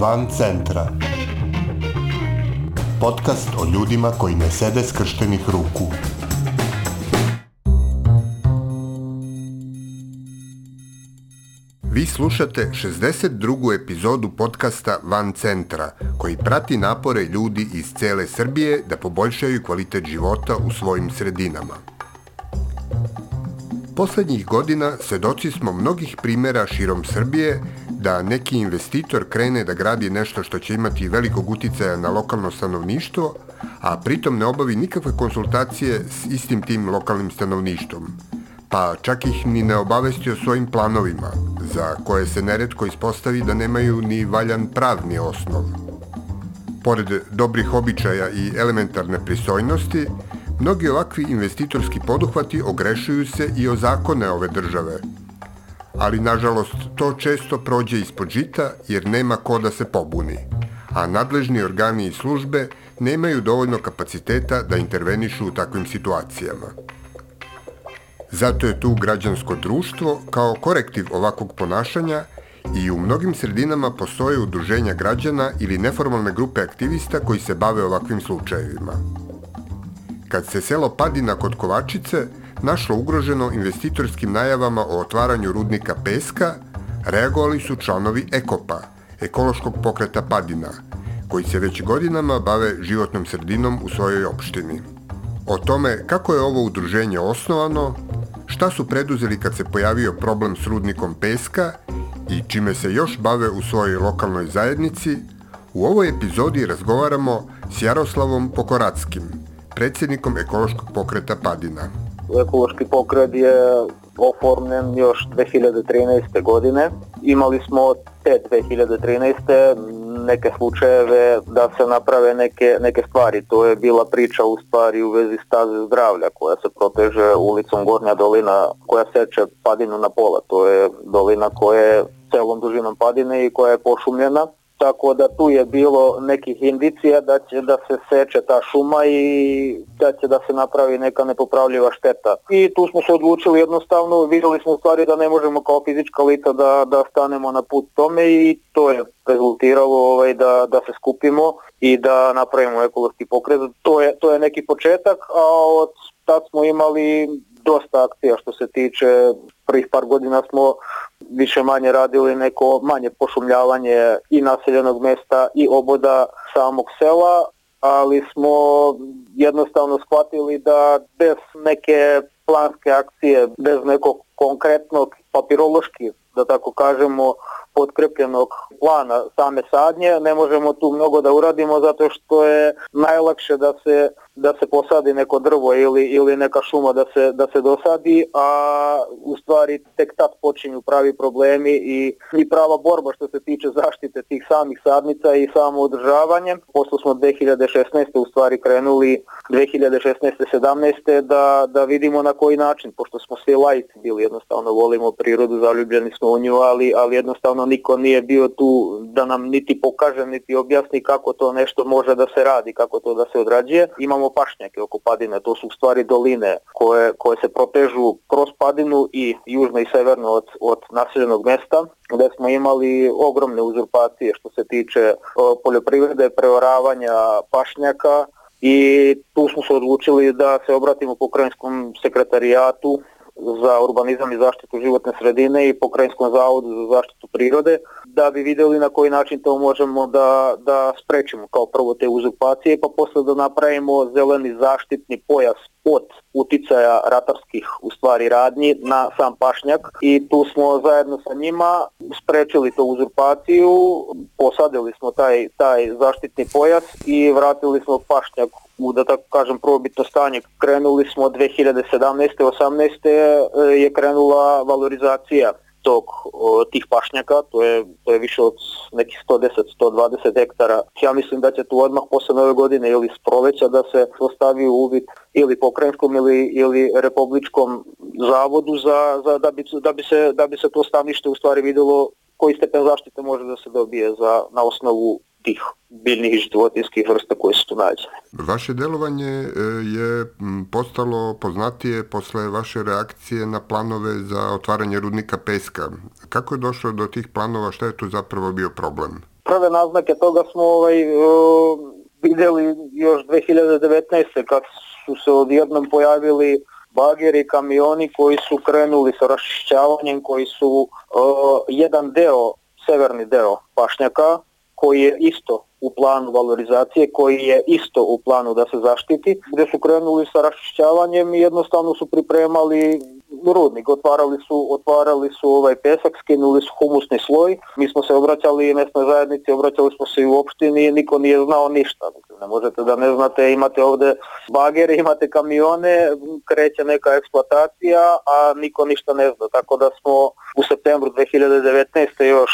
Van centra. Podcast o ljudima koji ne sede skrštenih ruku. Vi slušate 62. epizodu podcasta Van centra, koji prati napore ljudi iz cele Srbije da poboljšaju kvalitet života u svojim sredinama. Poslednjih godina svedoci smo mnogih primera širom Srbije da neki investitor krene da gradi nešto što će imati velikog uticaja na lokalno stanovništvo, a pritom ne obavi nikakve konsultacije s istim tim lokalnim stanovništvom, pa čak ih ni ne obavesti o svojim planovima, za koje se neretko ispostavi da nemaju ni valjan pravni osnov. Pored dobrih običaja i elementarne pristojnosti, mnogi ovakvi investitorski poduhvati ogrešuju se i o zakone ove države – ali nažalost to često prođe ispod žita jer nema ko da se pobuni, a nadležni organi i službe nemaju dovoljno kapaciteta da intervenišu u takvim situacijama. Zato je tu građansko društvo kao korektiv ovakvog ponašanja i u mnogim sredinama postoje udruženja građana ili neformalne grupe aktivista koji se bave ovakvim slučajevima. Kad se selo Padina kod Kovačice našlo ugroženo investitorskim najavama o otvaranju rudnika peska, reagovali su članovi Ekopa, ekološkog pokreta Padina, koji se već godinama bave životnom sredinom u svojoj opštini. O tome kako je ovo udruženje osnovano, šta su preduzeli kad se pojavio problem s rudnikom peska i čime se još bave u svojoj lokalnoj zajednici, u ovoj epizodi razgovaramo s Jaroslavom Pokorackim, predsjednikom ekološkog pokreta Padina ekološki pokret je oformljen još 2013. godine. Imali smo te 2013. neke slučajeve da se naprave neke, neke stvari. To je bila priča u stvari u vezi staze zdravlja koja se proteže ulicom Gornja dolina koja seče padinu na pola. To je dolina koja je celom dužinom padine i koja je pošumljena tako da tu je bilo nekih indicija da će da se seče ta šuma i da će da se napravi neka nepopravljiva šteta. I tu smo se odlučili jednostavno, videli smo stvari da ne možemo kao fizička lica da, da stanemo na put tome i to je rezultiralo ovaj, da, da se skupimo i da napravimo ekološki pokret. To je, to je neki početak, a od tad smo imali dosta akcija što se tiče prvih par godina smo više manje radili neko manje pošumljavanje i naseljenog mesta i oboda samog sela, ali smo jednostavno shvatili da bez neke planske akcije, bez nekog konkretnog papirološki, da tako kažemo, potkrepljenog plana same sadnje, ne možemo tu mnogo da uradimo zato što je najlakše da se da se posadi neko drvo ili, ili neka šuma da se, da se dosadi, a u stvari tek tad počinju pravi problemi i, i prava borba što se tiče zaštite tih samih sadnica i samo održavanje. Posle smo 2016. u stvari krenuli 2016. 17. da, da vidimo na koji način, pošto smo svi lajci bili, jednostavno volimo prirodu, zaljubljeni smo u nju, ali, ali jednostavno niko nije bio tu da nam niti pokaže, niti objasni kako to nešto može da se radi, kako to da se odrađuje. Imamo pašnjake oko padine, to su u stvari doline koje, koje se protežu kroz padinu i južno i severno od, od naseljenog mesta gde smo imali ogromne uzurpacije što se tiče poljoprivrede, preoravanja pašnjaka i tu smo se odlučili da se obratimo pokrajinskom sekretarijatu za urbanizam i zaštitu životne sredine i pokrajinskom zavodu za zaštitu prirode da bi videli na koji način to možemo da, da sprečimo kao prvo te uzurpacije pa posle da napravimo zeleni zaštitni pojas od uticaja ratarskih u stvari radnji na sam pašnjak i tu smo zajedno sa njima sprečili to uzurpaciju, posadili smo taj, taj zaštitni pojas i vratili smo pašnjak u, da tako kažem, probitno stanje. Krenuli smo 2017. 18. je krenula valorizacija tog tih pašnjaka, to je, to je više od nekih 110-120 hektara. Ja mislim da će tu odmah posle nove godine ili s proleća da se ostavi uvid ili pokrajinskom ili, ili republičkom zavodu za, za, da, bi, da, bi se, da bi se to stanište u stvari videlo koji stepen zaštite može da se dobije za, na osnovu tih biljnih i životinskih vrsta koje su tu nađene. Vaše delovanje e, je postalo poznatije posle vaše reakcije na planove za otvaranje rudnika peska. Kako je došlo do tih planova, šta je tu zapravo bio problem? prve naznake toga smo ovaj, vidjeli još 2019. kad su se odjednom pojavili bageri, kamioni koji su krenuli sa rašišćavanjem, koji su jedan deo, severni deo pašnjaka, koji je isto u planu valorizacije, koji je isto u planu da se zaštiti, gdje su krenuli sa raščišćavanjem i jednostavno su pripremali rudnik, otvarali su, otvarali su ovaj pesak, skinuli su humusni sloj. Mi smo se obraćali i mesnoj zajednici, obraćali smo se i u opštini, niko nije znao ništa. Ne možete da ne znate, imate ovdje bagere, imate kamione, kreće neka eksploatacija, a niko ništa ne zna. Tako da smo u septembru 2019. još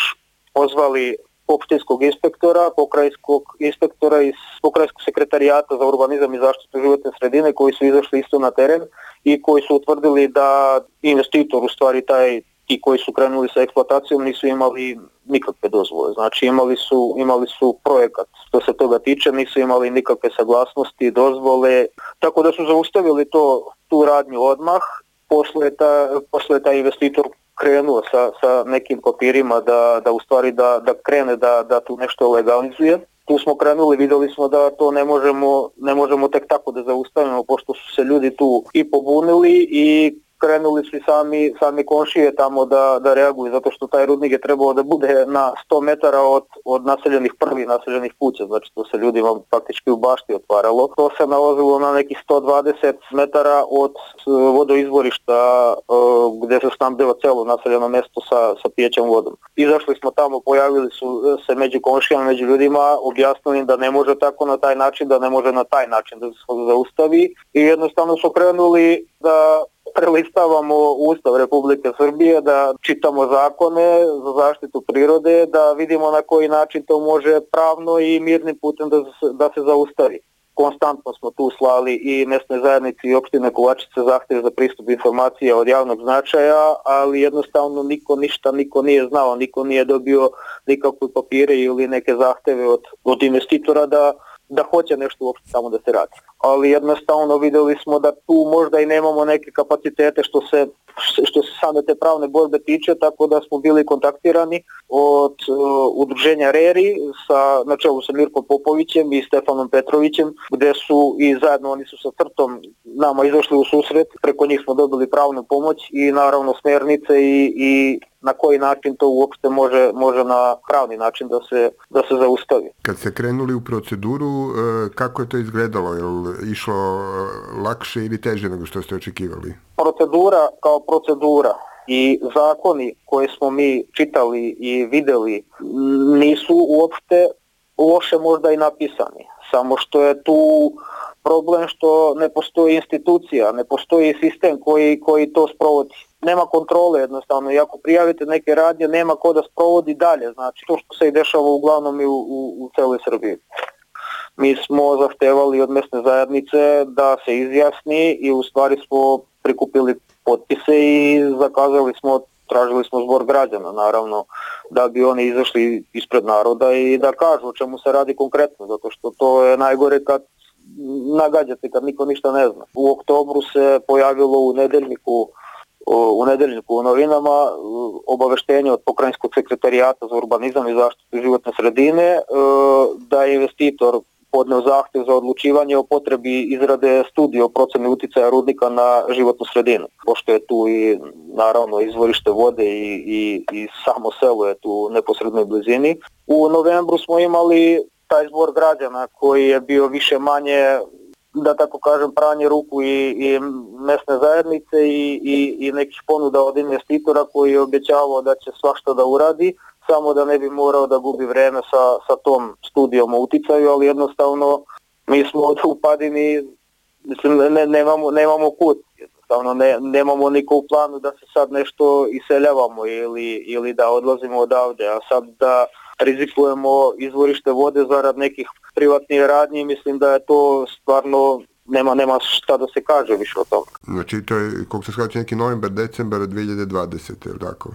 pozvali opštinskog inspektora, pokrajinskog inspektora iz pokrajinskog sekretarijata za urbanizam i zaštitu životne sredine koji su izašli isto na teren i koji su utvrdili da investitor u stvari taj ti koji su krenuli sa eksploatacijom nisu imali nikakve dozvole. Znači imali su, imali su projekat što se toga tiče, nisu imali nikakve saglasnosti, dozvole, tako da su zaustavili to, tu radnju odmah. Posle, ta, posle taj investitor krenuo sa, sa nekim papirima da, da u stvari da, da krene da, da tu nešto legalizuje. Tu smo krenuli, vidjeli smo da to ne možemo, ne možemo tek tako da zaustavimo pošto su se ljudi tu i pobunili i krenuli su sami, sami komšije tamo da, da reaguju, zato što taj rudnik je trebao da bude na 100 metara od, od naseljenih prvi naseljenih kuća, znači to se ljudima praktički u bašti otvaralo. To se nalazilo na nekih 120 metara od vodoizvorišta uh, gdje se snabdeva celo naseljeno mesto sa, sa pijećom vodom. Izašli smo tamo, pojavili su se među komšijama, među ljudima, objasnili da ne može tako na taj način, da ne može na taj način da se zaustavi i jednostavno su krenuli da prelistavamo Ustav Republike Srbije, da čitamo zakone za zaštitu prirode, da vidimo na koji način to može pravno i mirnim putem da da se zaustavi. Konstantno smo tu slali i mesne zajednice i opštine Kovačice zahtjeve za pristup informacija od javnog značaja, ali jednostavno niko ništa, niko nije znao, niko nije dobio nikakve papire ili neke zahteve od, od investitora da da hoće nešto uopšte tamo da se radi. Ali jednostavno videli smo da tu možda i nemamo neke kapacitete što se što se same te pravne borbe tiče, tako da smo bili kontaktirani od uh, udruženja RERI sa, na čelu sa Mirkom Popovićem i Stefanom Petrovićem, gde su i zajedno oni su sa crtom nama izašli u susret, preko njih smo dobili pravnu pomoć i naravno smernice i, i na koji način to uopšte može, može na pravni način da se, da se zaustavi. Kad ste krenuli u proceduru, e, kako je to izgledalo? Je li išlo e, lakše ili teže nego što ste očekivali? Procedura kao procedura i zakoni koje smo mi čitali i videli nisu uopšte loše možda i napisani. Samo što je tu problem što ne postoji institucija, ne postoji sistem koji, koji to sprovodi nema kontrole jednostavno i ako prijavite neke radnje nema ko da sprovodi dalje, znači to što se i dešava uglavnom i u, u, u celoj Srbiji. Mi smo zahtevali od mesne zajednice da se izjasni i u stvari smo prikupili potpise i zakazali smo tražili smo zbor građana naravno da bi oni izašli ispred naroda i da kažu o čemu se radi konkretno zato što to je najgore kad nagađate kad niko ništa ne zna. U oktobru se pojavilo u nedeljniku u nedeljniku u novinama obaveštenje od pokrajinskog sekretarijata za urbanizam i zaštitu životne sredine e, da je investitor podneo zahtev za odlučivanje o potrebi izrade studije o proceni uticaja rudnika na životnu sredinu. Pošto je tu i naravno izvorište vode i, i, i samo selo je tu u neposrednoj blizini. U novembru smo imali taj zbor građana koji je bio više manje da tako kažem, pranje ruku i, i mesne zajednice i, i, i nekih ponuda od investitora koji je obećavao da će svašta da uradi, samo da ne bi morao da gubi vreme sa, sa tom studijom o uticaju, ali jednostavno mi smo od upadini, mislim, ne, nemamo, nemamo kut, jednostavno ne, nemamo niko u planu da se sad nešto iseljavamo ili, ili da odlazimo odavde, a sad da rizikujemo izvorište vode zarad nekih privatnih radnji, mislim da je to stvarno nema nema šta da se kaže više o tome. Znači to je, kako se shvaća, neki novembar, decembar 2020. ili tako?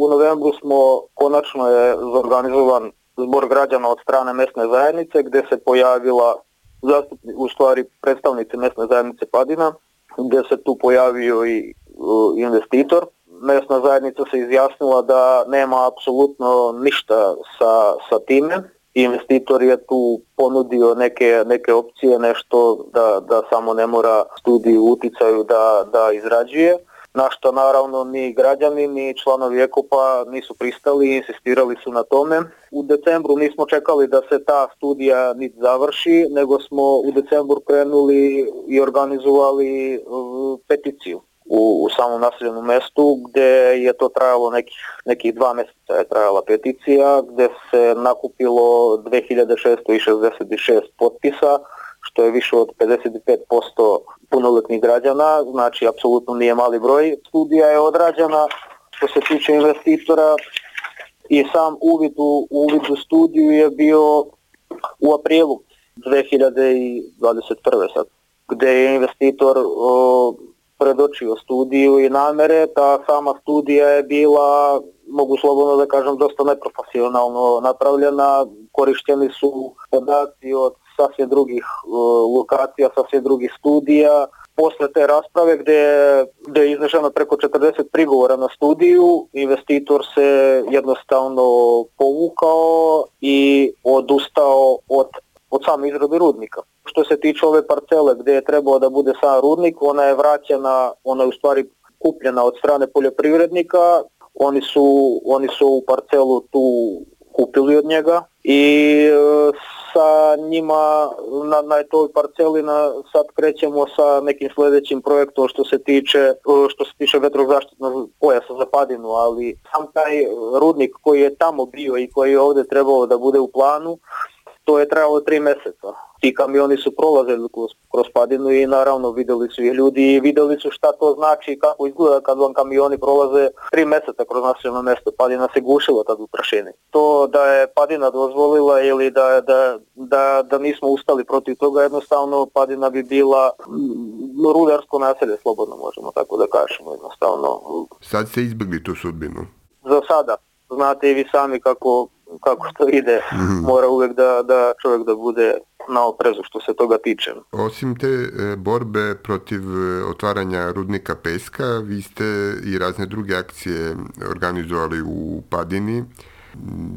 U novembru smo, konačno je zorganizovan zbor građana od strane mesne zajednice gde se pojavila zastupni, u stvari predstavnici mesne zajednice Padina, gde se tu pojavio i uh, investitor mesna zajednica se izjasnila da nema apsolutno ništa sa, sa time. Investitor je tu ponudio neke, neke opcije, nešto da, da samo ne mora studiju uticaju da, da izrađuje na što naravno ni građani ni članovi Ekopa nisu pristali i insistirali su na tome. U decembru nismo čekali da se ta studija nit završi, nego smo u decembru krenuli i organizovali uh, peticiju u, u samom naseljenom mestu gdje je to trajalo nekih, nekih dva mjeseca je trajala peticija gdje se nakupilo 2666 potpisa što je više od 55% punoljetnih građana, znači apsolutno nije mali broj. Studija je odrađena što se tiče investitora i sam uvid u, uvid u studiju je bio u aprilu 2021. sad, gdje je investitor o, predočio studiju i namere, ta sama studija je bila, mogu slobodno da kažem, dosta neprofesionalno napravljena, korišteni su podaci od sasvim drugih lokacija, sasvim drugih studija. Posle te rasprave gdje, gdje je iznešeno preko 40 prigovora na studiju, investitor se jednostavno povukao i odustao od, od same izrade rudnika. Što se tiče ove parcele gdje je trebao da bude sam rudnik, ona je vraćena, ona je u stvari kupljena od strane poljoprivrednika, oni su, oni su u parcelu tu kupili od njega i e, sa njima na, na toj parceli na, sad krećemo sa nekim sljedećim projektom što se tiče e, što se tiče vetrozaštitnog pojasa za padinu, ali sam taj rudnik koji je tamo bio i koji je ovdje trebao da bude u planu, to je trajalo tri mjeseca. Ti kamioni su prolazili kroz, kroz padinu i naravno vidjeli su i ljudi i vidjeli su šta to znači i kako izgleda kad vam kamioni prolaze tri mjeseca kroz naseljeno mjesto. Padina se gušila tad u prašini. To da je padina dozvolila ili da, da, da, da nismo ustali protiv toga jednostavno padina bi bila mm, rudarsko naselje slobodno možemo tako da kažemo jednostavno. Sad ste izbjegli tu sudbinu? Za sada. Znate i vi sami kako kako to ide, mhm. mora uvijek da, da čovjek da bude na oprezu što se toga tiče. Osim te e, borbe protiv e, otvaranja rudnika peska, vi ste i razne druge akcije organizovali u Padini.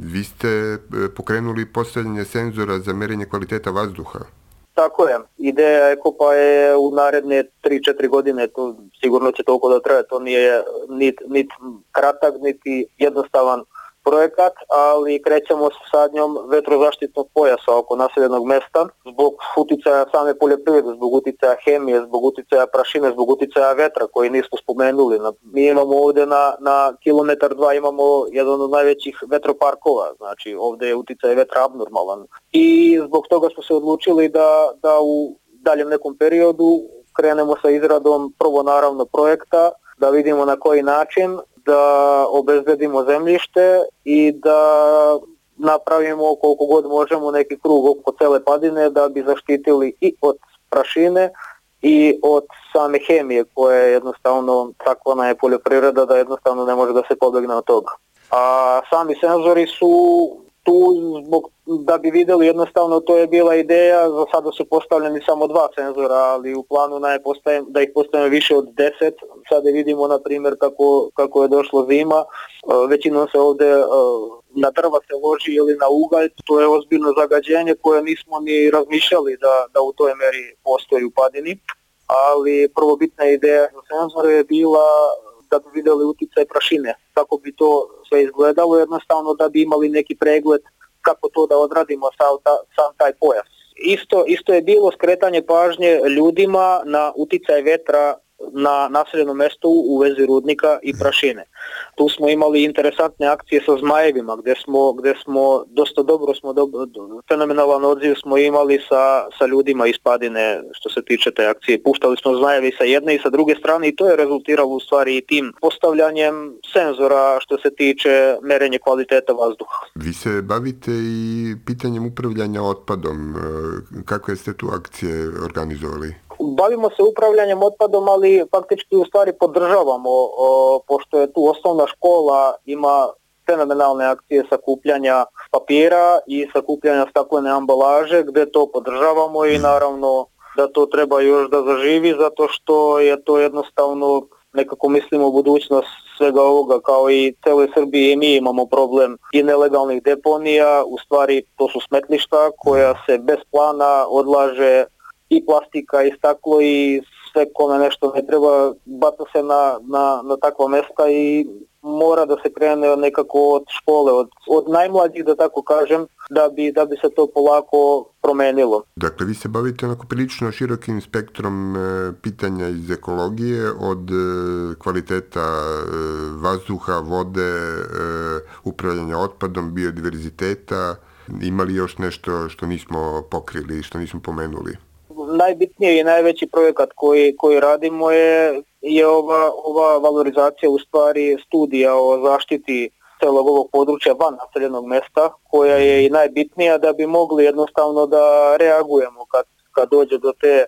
Vi ste e, pokrenuli postavljanje senzora za merenje kvaliteta vazduha. Tako je. Ideja Ekopa je u naredne 3-4 godine, to sigurno će toliko da traje, to nije nit, nit kratak, niti jednostavan projekat, ali krećemo sa sadnjom vetrozaštitnog pojasa oko naseljenog mesta zbog uticaja same poljoprivrede, zbog uticaja hemije, zbog uticaja prašine, zbog uticaja vetra koji nismo spomenuli. Mi imamo ovdje na, na kilometar dva imamo jedan od najvećih vetroparkova, znači ovdje je uticaj vetra abnormalan. I zbog toga smo se odlučili da, da u daljem nekom periodu krenemo sa izradom prvo naravno projekta, da vidimo na koji način da obezbedimo zemljište i da napravimo koliko god možemo neki krug oko cele padine da bi zaštitili i od prašine i od same hemije koja je jednostavno takva je poljoprivreda da jednostavno ne može da se pobegne od toga. A sami senzori su tu zbog, da bi vidjeli jednostavno to je bila ideja, za sada su postavljeni samo dva senzora, ali u planu na da ih postavimo više od deset. Sada vidimo na primjer kako, kako je došlo zima, e, većinom se ovdje e, na drva se loži ili na ugalj, to je ozbiljno zagađenje koje nismo ni razmišljali da, da u toj meri postoji u padini, ali prvobitna ideja za senzore je bila da bi vidjeli utjecaj prašine, kako bi to sve izgledalo, jednostavno da bi imali neki pregled kako to da odradimo sam, sam taj pojas. Isto, isto je bilo skretanje pažnje ljudima na uticaj vetra na naseljenom mjestu u vezi rudnika i prašine. Tu smo imali interesantne akcije sa zmajevima gdje smo, gdje smo dosta dobro smo fenomenalan odziv smo imali sa, sa ljudima iz Padine što se tiče te akcije. Puštali smo zmajevi sa jedne i sa druge strane i to je rezultiralo u stvari i tim postavljanjem senzora što se tiče merenje kvaliteta vazduha. Vi se bavite i pitanjem upravljanja otpadom. Kakve ste tu akcije organizovali? Bavimo se upravljanjem otpadom, ali faktički u stvari podržavamo, pošto je tu osnovna škola, ima fenomenalne akcije sakupljanja papira i sakupljanja staklene ambalaže gdje to podržavamo i naravno da to treba još da zaživi zato što je to jednostavno nekako mislimo budućnost svega ovoga kao i celoj Srbiji i mi imamo problem i nelegalnih deponija, u stvari to su smetlišta koja se bez plana odlaže i plastika i staklo i sve kome nešto ne treba, baca se na, na, na takva mesta i mora da se krene nekako od škole, od, od najmlađih da tako kažem, da bi, da bi se to polako promenilo. Dakle, vi se bavite onako prilično širokim spektrom e, pitanja iz ekologije, od e, kvaliteta e, vazduha, vode, e, upravljanja otpadom, biodiverziteta, imali još nešto što nismo pokrili, što nismo pomenuli? Najbitniji i najveći projekat koji, koji radimo je, je ova, ova valorizacija u stvari studija o zaštiti celog ovog područja van naseljenog mesta, koja je i najbitnija da bi mogli jednostavno da reagujemo kad, kad dođe do te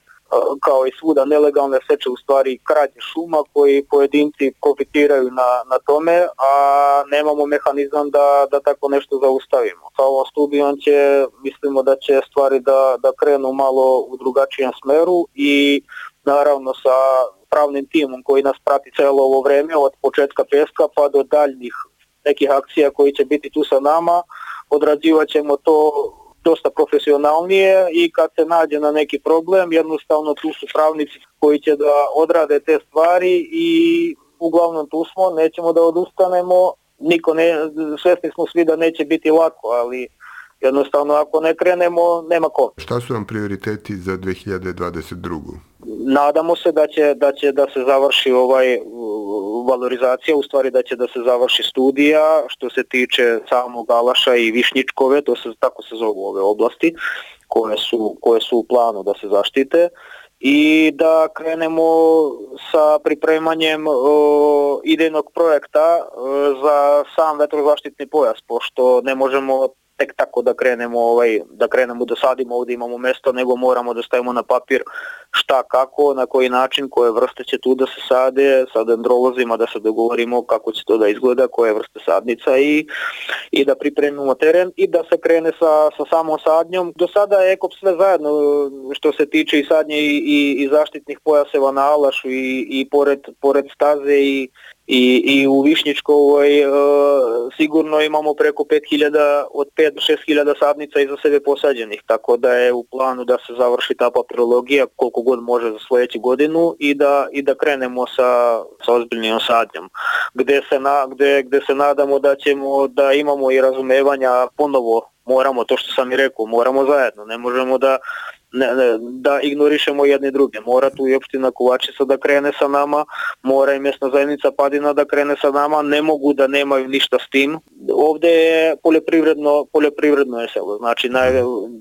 kao i svuda nelegalne seče u stvari krađe šuma koji pojedinci profitiraju na, na tome, a nemamo mehanizam da, da tako nešto zaustavimo. Sa ovom studijom će, mislimo da će stvari da, da krenu malo u drugačijem smeru i naravno sa pravnim timom koji nas prati celo ovo vreme od početka peska pa do daljnih nekih akcija koji će biti tu sa nama, odrađivat ćemo to dosta profesionalnije i kad se nađe na neki problem, jednostavno tu su pravnici koji će da odrade te stvari i uglavnom tu smo, nećemo da odustanemo, niko ne, svesni smo svi da neće biti lako, ali jednostavno ako ne krenemo, nema ko. Šta su vam prioriteti za 2022. Nadamo se da će, da će da se završi ovaj valorizacija, u stvari da će da se završi studija što se tiče samog Alaša i Višnjičkove, to se tako se zovu ove oblasti koje su, koje su u planu da se zaštite. I da krenemo sa pripremanjem o, idejnog projekta o, za sam vetrozaštitni pojas, pošto ne možemo tek tako da krenemo ovaj da krenemo da sadimo ovde imamo mesto nego moramo da stavimo na papir šta kako na koji način koje vrste će tu da se sade. Sa dendrolozima da se dogovorimo kako će to da izgleda koje vrste sadnica i i da pripremimo teren i da se krene sa sa samom sadnjom. Do sada je ekop sve zajedno što se tiče i sadnje i, i, i zaštitnih pojaseva na Alašu i, i pored pored staze i i, i u Višnjičkovoj e, sigurno imamo preko 5000 od 5 do 6000 sadnica iza sebe posađenih, tako da je u planu da se završi ta papirologija koliko god može za sledeću godinu i da i da krenemo sa sa ozbiljnim sadnjom. Gde se na gde gde se nadamo da ćemo da imamo i razumevanja ponovo moramo to što sam i rekao, moramo zajedno, ne možemo da ne, ne, da ignorišemo jedne druge. Mora tu i opština Kovačica da krene sa nama, mora i mjesna zajednica Padina da krene sa nama, ne mogu da nemaju ništa s tim. Ovde je poljoprivredno, poljoprivredno je selo, znači naj,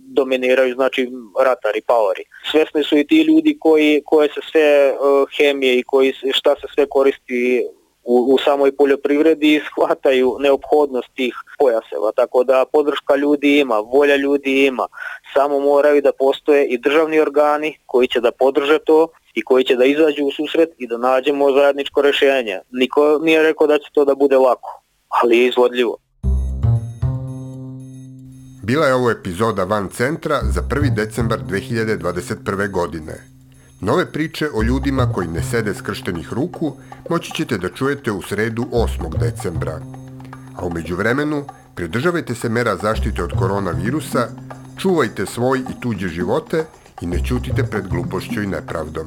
dominiraju znači ratari, paori. Svesni su i ti ljudi koji, koje se sve uh, hemije i koji, šta se sve koristi u, u samoj poljoprivredi shvataju neophodnost tih pojaseva, tako da podrška ljudi ima, volja ljudi ima, samo moraju da postoje i državni organi koji će da podrže to i koji će da izađu u susret i da nađemo zajedničko rešenje. Niko nije rekao da će to da bude lako, ali je izvodljivo. Bila je ovo epizoda Van Centra za 1. decembar 2021. godine. Nove priče o ljudima koji ne sede skrštenih ruku moći ćete da čujete u sredu 8. decembra. A umeđu vremenu, pridržavajte se mera zaštite od koronavirusa, čuvajte svoj i tuđe živote i ne ćutite pred glupošću i nepravdom.